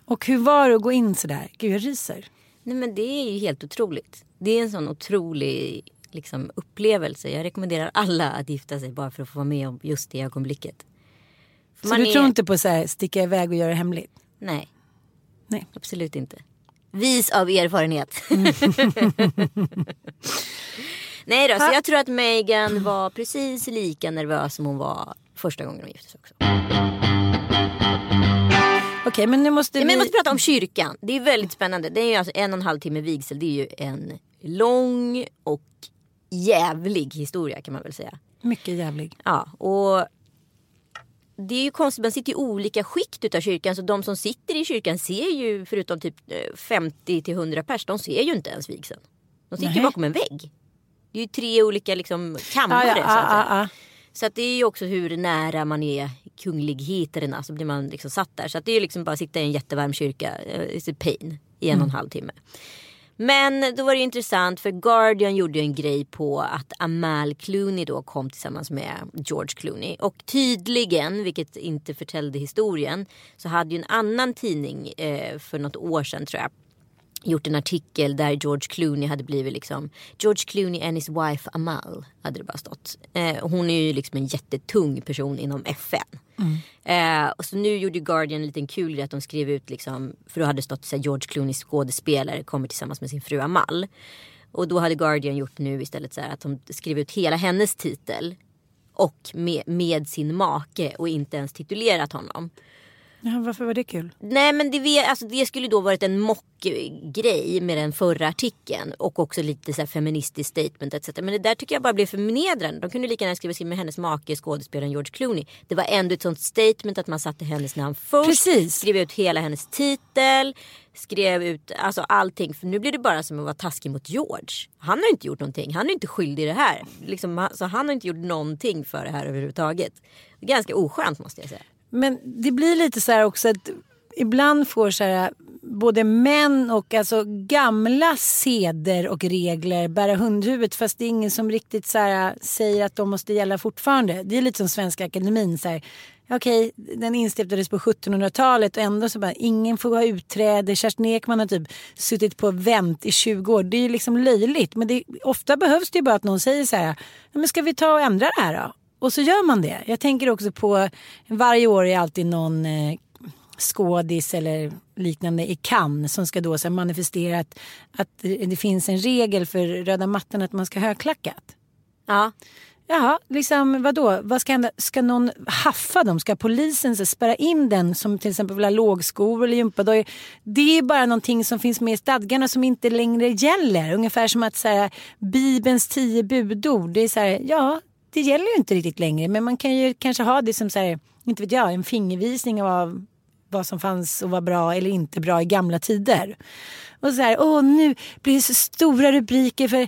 Och hur var det att gå in så där? Gud jag ryser. Nej men det är ju helt otroligt. Det är en sån otrolig liksom, upplevelse. Jag rekommenderar alla att gifta sig bara för att få vara med om just det ögonblicket. För Så du tror inte på här, sticka iväg och göra det hemligt? Nej, Nej. absolut inte. Vis av erfarenhet. Nej då, så jag tror att Megan var precis lika nervös som hon var första gången hon gifte sig också. Okej men nu måste vi... men jag måste prata om kyrkan. Det är väldigt spännande. Det är ju alltså en och en halv timme vigsel. Det är ju en lång och jävlig historia kan man väl säga. Mycket jävlig. Ja, och det är ju konstigt, man sitter i olika skikt utav kyrkan. Så de som sitter i kyrkan ser ju, förutom typ eh, 50 till 100 pers, de ser ju inte ens vigseln. De sitter ju Nej. bakom en vägg. Det är ju tre olika liksom kammare. Ja, ja, så att säga. ja, ja. Så att det är ju också hur nära man är kungligheterna så blir man liksom satt där. Så att det är ju liksom bara att sitta i en jättevarm kyrka, eh, it's a pain, i en och en halv timme. Men då var det ju intressant för Guardian gjorde ju en grej på att Amal Clooney då kom tillsammans med George Clooney. Och tydligen, vilket inte förtällde historien, så hade ju en annan tidning eh, för något år sedan tror jag gjort en artikel där George Clooney hade blivit liksom George Clooney and his wife Amal hade det bara stått. Eh, hon är ju liksom en jättetung person inom FN. Eh, och så nu gjorde Guardian en liten kul grej att de skrev ut liksom, för då hade det stått så här, George Clooney skådespelare kommer tillsammans med sin fru Amal. Och då hade Guardian gjort nu istället så här att de skrev ut hela hennes titel. Och med, med sin make och inte ens titulerat honom. Ja, varför var det kul? Nej men det, alltså, det skulle då varit en mockgrej med den förra artikeln. Och också lite så här feministiskt statement etc. Men det där tycker jag bara blev förnedrande. De kunde lika gärna skriva skriva med hennes make, skådespelaren George Clooney. Det var ändå ett sånt statement att man satte hennes namn först. Precis. Skrev ut hela hennes titel. skrev ut alltså allting. För nu blir det bara som att vara taskig mot George. Han har inte gjort någonting. Han är inte skyldig i det här. Liksom, så han har inte gjort någonting för det här överhuvudtaget. Ganska oskönt måste jag säga. Men det blir lite så här också att ibland får så här, både män och alltså gamla seder och regler bära hundhuvudet fast det är ingen som riktigt så här, säger att de måste gälla fortfarande. Det är lite som Svenska Akademin. Så här, okej, den instiftades på 1700-talet och ändå så bara ingen får ha utträde. Kerstin Ekman har typ suttit på vänt i 20 år. Det är ju liksom löjligt. Men det, ofta behövs det ju bara att någon säger så här, men ska vi ta och ändra det här då? Och så gör man det. Jag tänker också på, varje år är alltid någon eh, skådis eller liknande i Cannes som ska då så manifestera att, att det finns en regel för röda mattan att man ska ha högklackat. Ja. Jaha, liksom vadå? Vad ska hända? Ska någon haffa dem? Ska polisen så, spärra in den som till exempel vill ha lågskor eller gympadojor? Det är bara någonting som finns med i stadgarna som inte längre gäller. Ungefär som att så här, Bibelns tio budord. Det är så här, ja, det gäller ju inte riktigt längre. Men man kan ju kanske ha det som så här, inte vet jag, en fingervisning av vad som fanns och var bra eller inte bra i gamla tider. Och så här, åh nu blir det så stora rubriker för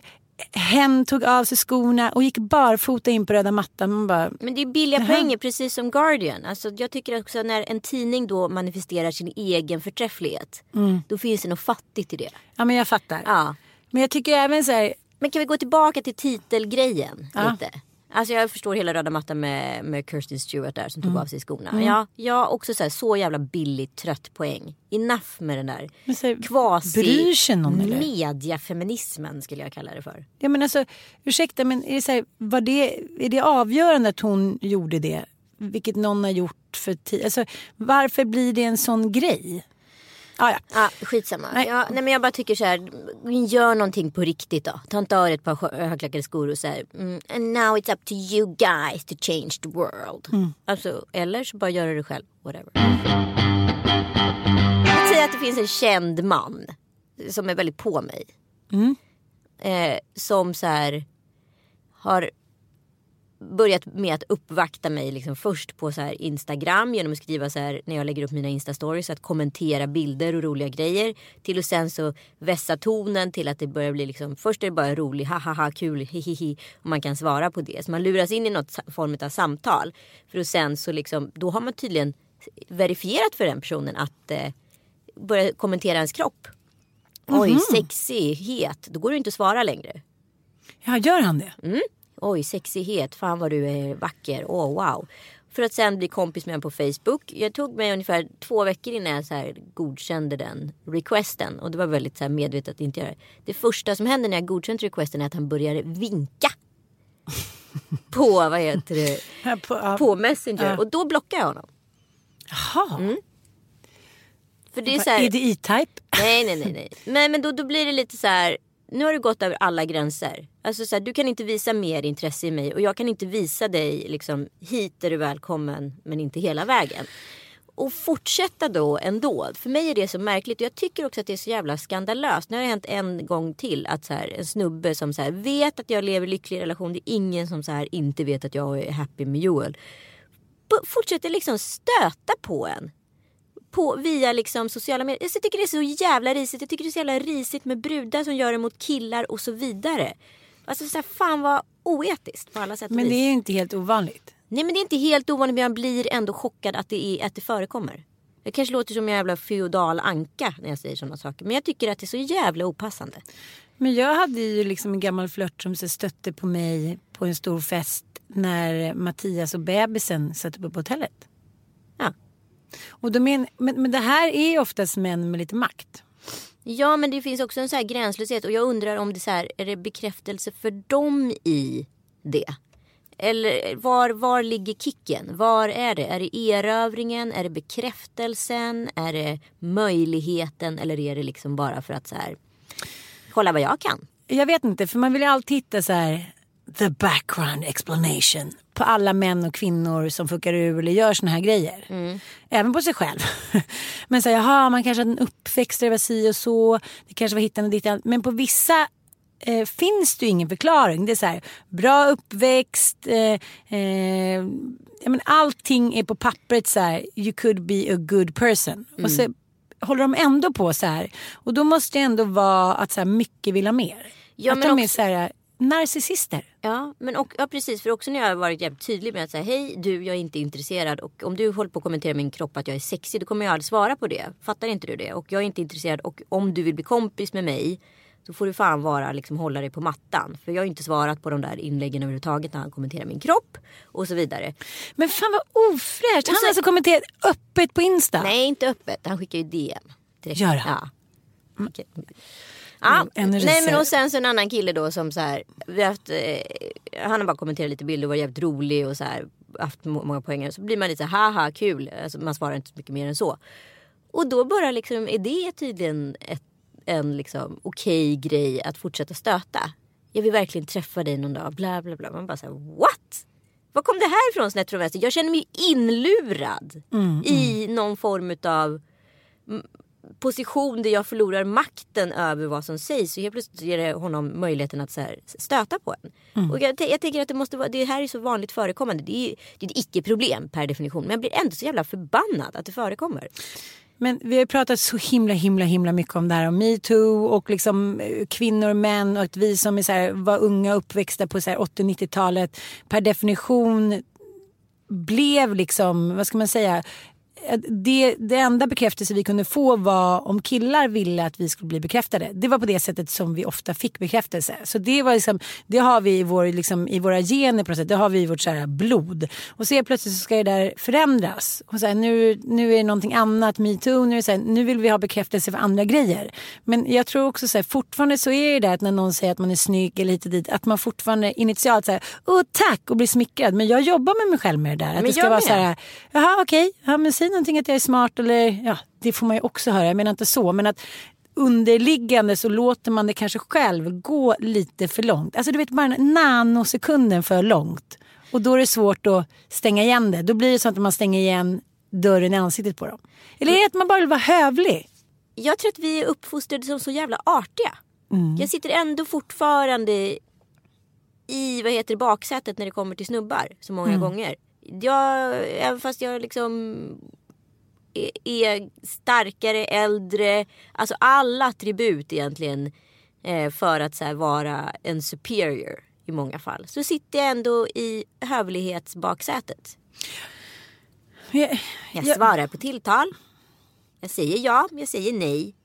hen tog av sig skorna och gick barfota in på röda mattan. Man bara, Men det är billiga poänger precis som Guardian. Alltså, jag tycker också när en tidning då manifesterar sin egen förträfflighet. Då finns det något fattigt i det. ja men jag fattar. Ja. Men jag tycker även så här, Men kan vi gå tillbaka till titelgrejen lite? Alltså jag förstår hela röda mattan med, med Kirsten Stewart där som tog av sig skorna. Mm. Ja, jag också så, här, så jävla billigt trött poäng. Enough med den där Men så här, kvasi bryr sig någon, eller? mediafeminismen skulle jag kalla det för. ja men alltså ursäkta men är det, så här, var det, är det avgörande att hon gjorde det? Vilket någon har gjort för tid. Alltså varför blir det en sån grej? Ah, ja. Ja, skitsamma. Nej. Ja, nej men jag bara tycker så här, gör någonting på riktigt då. Ta inte av ett par högklackade skor och så här, mm, and now it's up to you guys to change the world. Mm. Alltså, eller så bara gör det själv, whatever. Jag säger att det finns en känd man som är väldigt på mig. Mm. Eh, som så här har börjat med att uppvakta mig liksom först på så här Instagram genom att skriva så här när jag lägger upp mina Insta-stories att kommentera bilder och roliga grejer till och sen så vässa tonen till att det börjar bli liksom först är det bara rolig ha ha ha kul hihihi och man kan svara på det så man luras in i något form av samtal för att sen så liksom då har man tydligen verifierat för den personen att eh, börja kommentera ens kropp. Oj, sexig, het. Då går det inte att svara längre. ja, gör han det? Oj, sexighet. Fan vad du är vacker. Åh, wow. För att sen bli kompis med honom på Facebook. Jag tog mig ungefär två veckor innan jag så här godkände den requesten. Och det var väldigt så här medvetet att inte göra det. Det första som händer när jag godkänt requesten är att han börjar vinka. på, vad heter det, på, ja. på Messenger. Ja. Och då blockar jag honom. Jaha. För det är så här, Är det E-Type? Nej, nej, nej. nej. Men, men då, då blir det lite så här. Nu har du gått över alla gränser. Alltså så här, du kan inte visa mer intresse i mig och jag kan inte visa dig liksom hit är du välkommen men inte hela vägen. Och fortsätta då ändå. För mig är det så märkligt och jag tycker också att det är så jävla skandalöst. Nu har det hänt en gång till att så här, en snubbe som så här, vet att jag lever i lycklig relation. Det är ingen som så här, inte vet att jag är happy med Joel. B- Fortsätter liksom stöta på en på, via liksom sociala medier. Jag tycker det är så jävla risigt. Jag tycker det är så jävla risigt med brudar som gör det mot killar och så vidare. Alltså så här, fan vad oetiskt på alla sätt och Men vis. det är ju inte helt ovanligt. Nej men det är inte helt ovanligt men jag blir ändå chockad att det, är, att det förekommer. Jag kanske låter som en jävla feodal anka när jag säger sådana saker. Men jag tycker att det är så jävla opassande. Men jag hade ju liksom en gammal flört som så stötte på mig på en stor fest när Mattias och bebisen satt uppe på hotellet. Och då men, men, det här är oftast män med lite makt. Ja men det finns också en så här gränslöshet och jag undrar om det så här, är det bekräftelse för dem i det? Eller var, var ligger kicken? Var är det? Är det erövringen? Är det bekräftelsen? Är det möjligheten? Eller är det liksom bara för att så här, kolla vad jag kan? Jag vet inte, för man vill ju alltid hitta så här the background explanation på alla män och kvinnor som fuckar ur eller gör såna här grejer. Även på sig själv. Men här, jaha, man kanske hade en uppväxt där det var si och så. Det kanske var hittan och dittan. Men på vissa eh, finns det ju ingen förklaring. Det är så här, bra uppväxt. Eh, eh, men allting är på pappret så här, you could be a good person. Och så håller de ändå på så här. Och då måste det ändå vara att så här, mycket vill ha mer. Ja, att de är också- så här narcissister. Ja, men och, ja, precis. För också när jag har varit jävligt tydlig med att säga hej du, jag är inte intresserad. Och om du håller på att kommentera min kropp att jag är sexig, då kommer jag aldrig svara på det. Fattar inte du det? Och jag är inte intresserad. Och om du vill bli kompis med mig, då får du fan vara, liksom hålla dig på mattan. För jag har inte svarat på de där inläggen överhuvudtaget när han kommenterar min kropp. Och så vidare. Men fan vad ofräscht. Han har alltså kommenterat öppet på Insta. Nej, inte öppet. Han skickar ju DM. Direkt. Gör han? Ja. Okej. Ja, ännu nej men och sen så en annan kille då som så här, vi haft, eh, han har bara kommenterat lite bilder och varit jävligt rolig och så här, haft må- många poänger. Så blir man lite så här, haha kul, alltså, man svarar inte så mycket mer än så. Och då bara liksom, är det tydligen ett, en liksom okej grej att fortsätta stöta. Jag vill verkligen träffa dig någon dag, bla bla bla. Man bara såhär, what? Var kom det här ifrån snett från vänster? Jag känner mig inlurad i någon form utav position där jag förlorar makten över vad som sägs. Så helt plötsligt ger det honom möjligheten att så här, stöta på en. Och jag, jag tänker att det måste vara, det här är så vanligt förekommande. Det är, det är ett icke-problem per definition. Men jag blir ändå så jävla förbannad att det förekommer. Men vi har pratat så himla himla himla mycket om det här om metoo och liksom eh, kvinnor och män och att vi som är så här, var unga uppväxta på så här 80-90-talet per definition blev liksom, vad ska man säga, det, det enda bekräftelse vi kunde få var om killar ville att vi skulle bli bekräftade. Det var på det sättet som vi ofta fick bekräftelse. Så det, var liksom, det har vi i, vår, liksom, i våra gener på något sätt. Det har vi i vårt så blod. Och så plötsligt så ska det där förändras. Och så här, nu, nu är det någonting annat, metoo, nu, är det så här, nu vill vi ha bekräftelse för andra grejer. Men jag tror också så här, fortfarande så är det där att när någon säger att man är snygg eller hit och dit, att man fortfarande initialt säger åh tack och blir smickrad. Men jag jobbar med mig själv med det där. Att Men det ska vara med. så här, jaha okej, ja, men säg någonting att jag är smart eller ja, det får man ju också höra. Jag menar inte så, men att underliggande så låter man det kanske själv gå lite för långt. Alltså du vet bara en nanosekunden för långt. Och då är det svårt att stänga igen det. Då blir det så att man stänger igen dörren i ansiktet på dem. Eller är det att man bara vill vara hövlig? Jag tror att vi är uppfostrade som så jävla artiga. Jag sitter ändå fortfarande i vad heter baksätet när det kommer till snubbar så många gånger. Jag, även fast jag liksom är, är starkare, äldre, alltså alla attribut egentligen eh, för att så vara en superior i många fall. Så sitter jag ändå i hövlighetsbaksätet. Jag, Jag jag- svarar på tilltal. Jag säger ja, jag säger nej.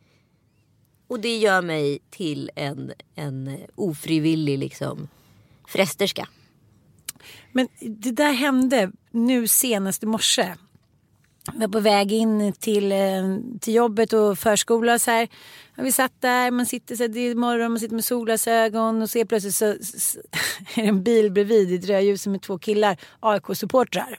Och det gör mig till en, en ofrivillig liksom frästerska. Men det där hände nu senast i morse. Jag var på väg in till, eh, till jobbet och förskola. Så här. Ja, Vi satt där, man sitter så här, det är morgon, man sitter med solglasögon och ser plötsligt så s- är det en bil bredvid i ett rödljus med två killar, AIK-supportrar.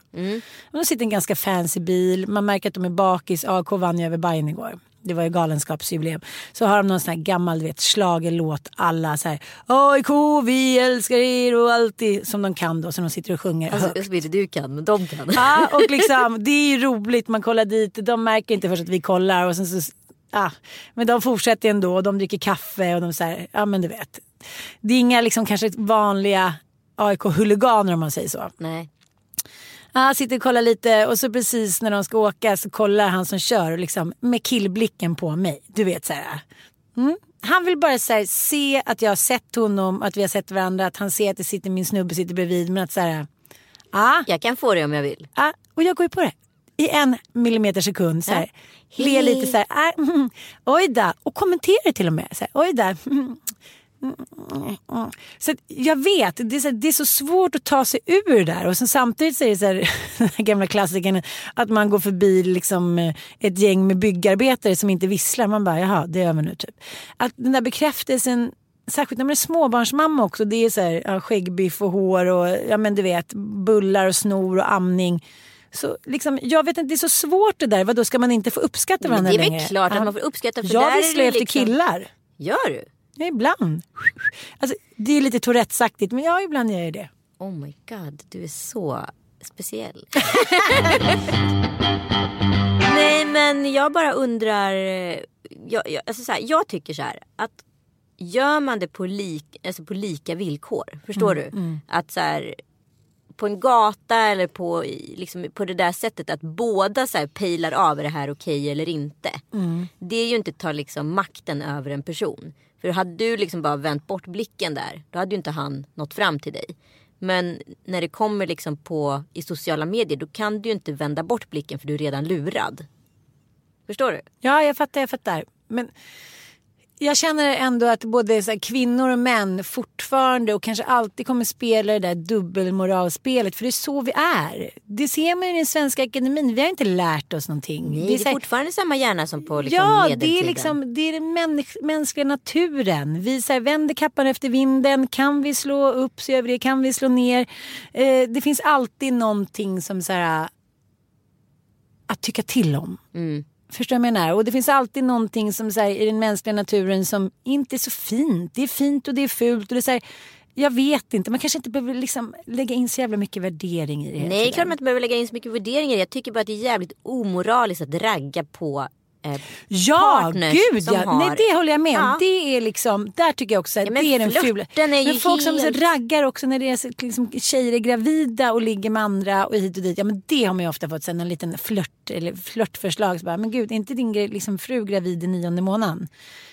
Och De sitter i en ganska fancy bil, man märker att de är bakis. AIK vann ju över Bayern igår. Det var ju galenskapsjubileum. Så har de någon sån här gammal du vet, schlagerlåt. Alla så här AIK vi älskar er och alltid som de kan då. Som de sitter och sjunger högt. Alltså, jag vet inte du kan, men de kan. Ja, och liksom, det är ju roligt. Man kollar dit. De märker inte först att vi kollar. Och sen så, ja. Men de fortsätter ändå. Och de dricker kaffe. Och de så här, ja men du vet. Det är inga liksom kanske vanliga AIK-huliganer om man säger så. Nej. Ja, sitter och kollar lite och så precis när de ska åka så kollar han som kör och liksom, med killblicken på mig. Du vet så här. Mm. Han vill bara här, se att jag har sett honom, att vi har sett varandra, att han ser att det sitter min snubbe sitter bredvid. Men att så här, ja, Jag kan få det om jag vill. Ja, och jag går ju på det. I en millimeter sekund. Så här, Ja. Ler lite så här. Ah, mm, oj då. Och kommenterar till och med. Så här, oj då. Mm. Så jag vet, det är, så, det är så svårt att ta sig ur det där. Och sen samtidigt så är det så här, den gamla klassikern att man går förbi liksom eh, ett gäng med byggarbetare som inte visslar. Man bara, jaha, det är över nu typ. Att den där bekräftelsen Särskilt när man är småbarnsmamma också. Det är så här, ja, skäggbiff och hår och ja men du vet bullar och snor och amning. Så liksom, jag vet inte, det är så svårt det där. Vadå, ska man inte få uppskatta varandra det är väl längre? klart att man får uppskatta. För Jag visslar efter liksom... killar. Gör du? Ja, ibland. Alltså, det är lite Tourettesaktigt men ja, ibland gör jag det. Oh my god, du är så speciell. Nej men jag bara undrar. eh, Jag, jag, alltså så här, jag tycker så här att gör man det på, lik, alltså på lika villkor. Förstår du? Att så här, på en gata eller på, liksom, på det där sättet att båda så här pejlar av är det här okej okay eller inte. Mm. Det är ju inte att ta liksom makten över en person. För hade du liksom bara vänt bort blicken där då hade ju inte han nått fram till dig. Men när det kommer liksom på i sociala medier då kan du ju inte vända bort blicken för du är redan lurad. Förstår du? Ja, jag fattar, jag fattar. Men jag känner ändå att både så kvinnor och män fortfarande och kanske alltid kommer spela det där dubbelmoralspelet. För det är så vi är. Det ser man i den svenska akademin. Vi har inte lärt oss någonting. Nej, det är, det är fortfarande samma hjärna som på liksom Ja, medeltiden. det är, liksom, det är den mäns mänskliga naturen. Vi så här, vänder kappan efter vinden. Kan vi slå upp så gör vi det. Kan vi slå ner. Eh, det finns alltid någonting som så här, att tycka till om. Mm. Förstår du vad jag menar? Och det finns alltid någonting som så här, i den mänskliga naturen som inte är så fint. Det är fint och det är fult. Och det är så här, jag vet inte, man kanske inte behöver liksom lägga in så jävla mycket värdering i det. Nej, klart man inte behöver lägga in så mycket värderingar. Jag tycker bara att det är jävligt omoraliskt att ragga på eh, Ja, gud som ja. har- Nej, det håller jag med om. Ja. Det är liksom, där tycker jag också att Ja, det är den fula. är men folk som så helt- raggar också när så, liksom, tjejer är gravida och ligger med andra och hit och dit. Ja men det har man ju ofta fått sen en liten flört eller flörtförslag. Så bara, men gud, är inte din liksom, fru gravid i nionde månaden?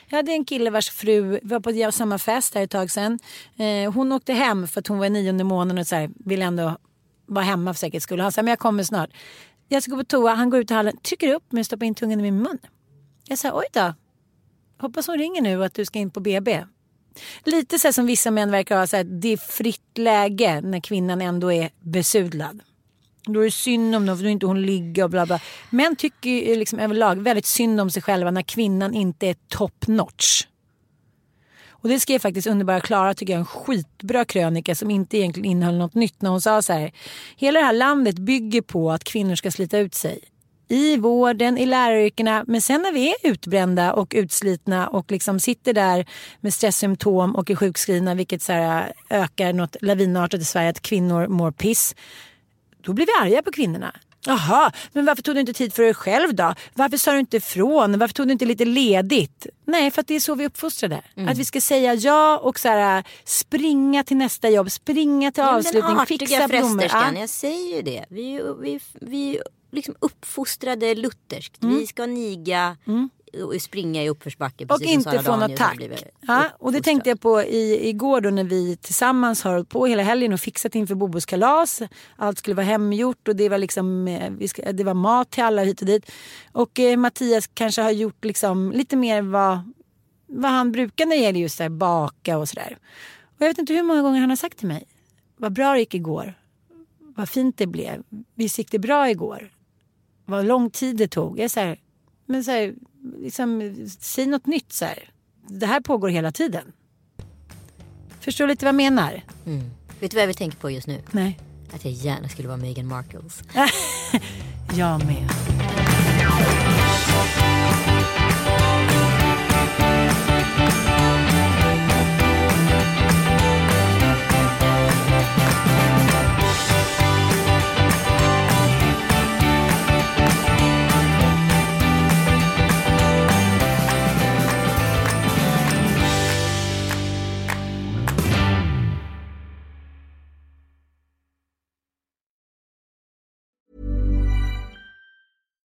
Jag hade en kille vars fru var på samma fest här ett tag sedan. Eh, hon åkte hem för att hon var i nionde månaden och så här, ville ändå vara hemma för säkerhets skull. Han sa, men jag kommer snart. Jag ska gå på toa, han går ut i hallen, trycker upp mig och stoppar in tungan i min mun. Jag sa, oj då. Hoppas hon ringer nu och att du ska in på BB. Lite så här som vissa män verkar ha, så här, det är fritt läge när kvinnan ändå är besudlad. Då är det synd om dem för då är inte hon ligga och bla bla. Män tycker ju liksom överlag väldigt synd om sig själva när kvinnan inte är top notch. Och det skrev faktiskt underbara Klara tycker jag en skitbra krönika som inte egentligen innehöll något nytt när hon sa så här. Hela det här landet bygger på att kvinnor ska slita ut sig. I vården, i läraryrkena. Men sen när vi är utbrända och utslitna och liksom sitter där med stresssymptom och är sjukskrivna vilket så här ökar något lavinartat i Sverige att kvinnor mår piss. Då blir vi arga på kvinnorna. Jaha, men varför tog du inte tid för dig själv då? Varför sa du inte ifrån? Varför tog du inte lite ledigt? Nej, för att det är så vi är uppfostrade. Att vi ska säga ja och så här, springa till nästa jobb, springa till Ja, avslutning, Den fixa blommor. Ja. jag säger ju det. Vi, vi, vi liksom uppfostrade lutherskt. Mm. Vi ska niga och springa i uppförsbacke. Och inte få något tack. Ja, och det tänkte jag på i, igår då när vi tillsammans har hållit på hela helgen och fixat inför Bobos kalas. Allt skulle vara hemgjort och det var, liksom, eh, ska, det var mat till alla hit och dit. Och eh, Mattias kanske har gjort liksom lite mer vad, vad han brukar när det gäller just här, baka och sådär. Och jag vet inte hur många gånger han har sagt till mig. Vad bra det gick igår. Vad fint det blev. Visst gick det bra igår. Vad lång tid det tog. Jag är så här, men så här, liksom, säg något nytt så här. Det här pågår hela tiden. Förstår du lite vad jag menar? Vet du vad jag vill tänka på just nu? Nej. Att jag gärna skulle vara Meghan Markles. Jag med.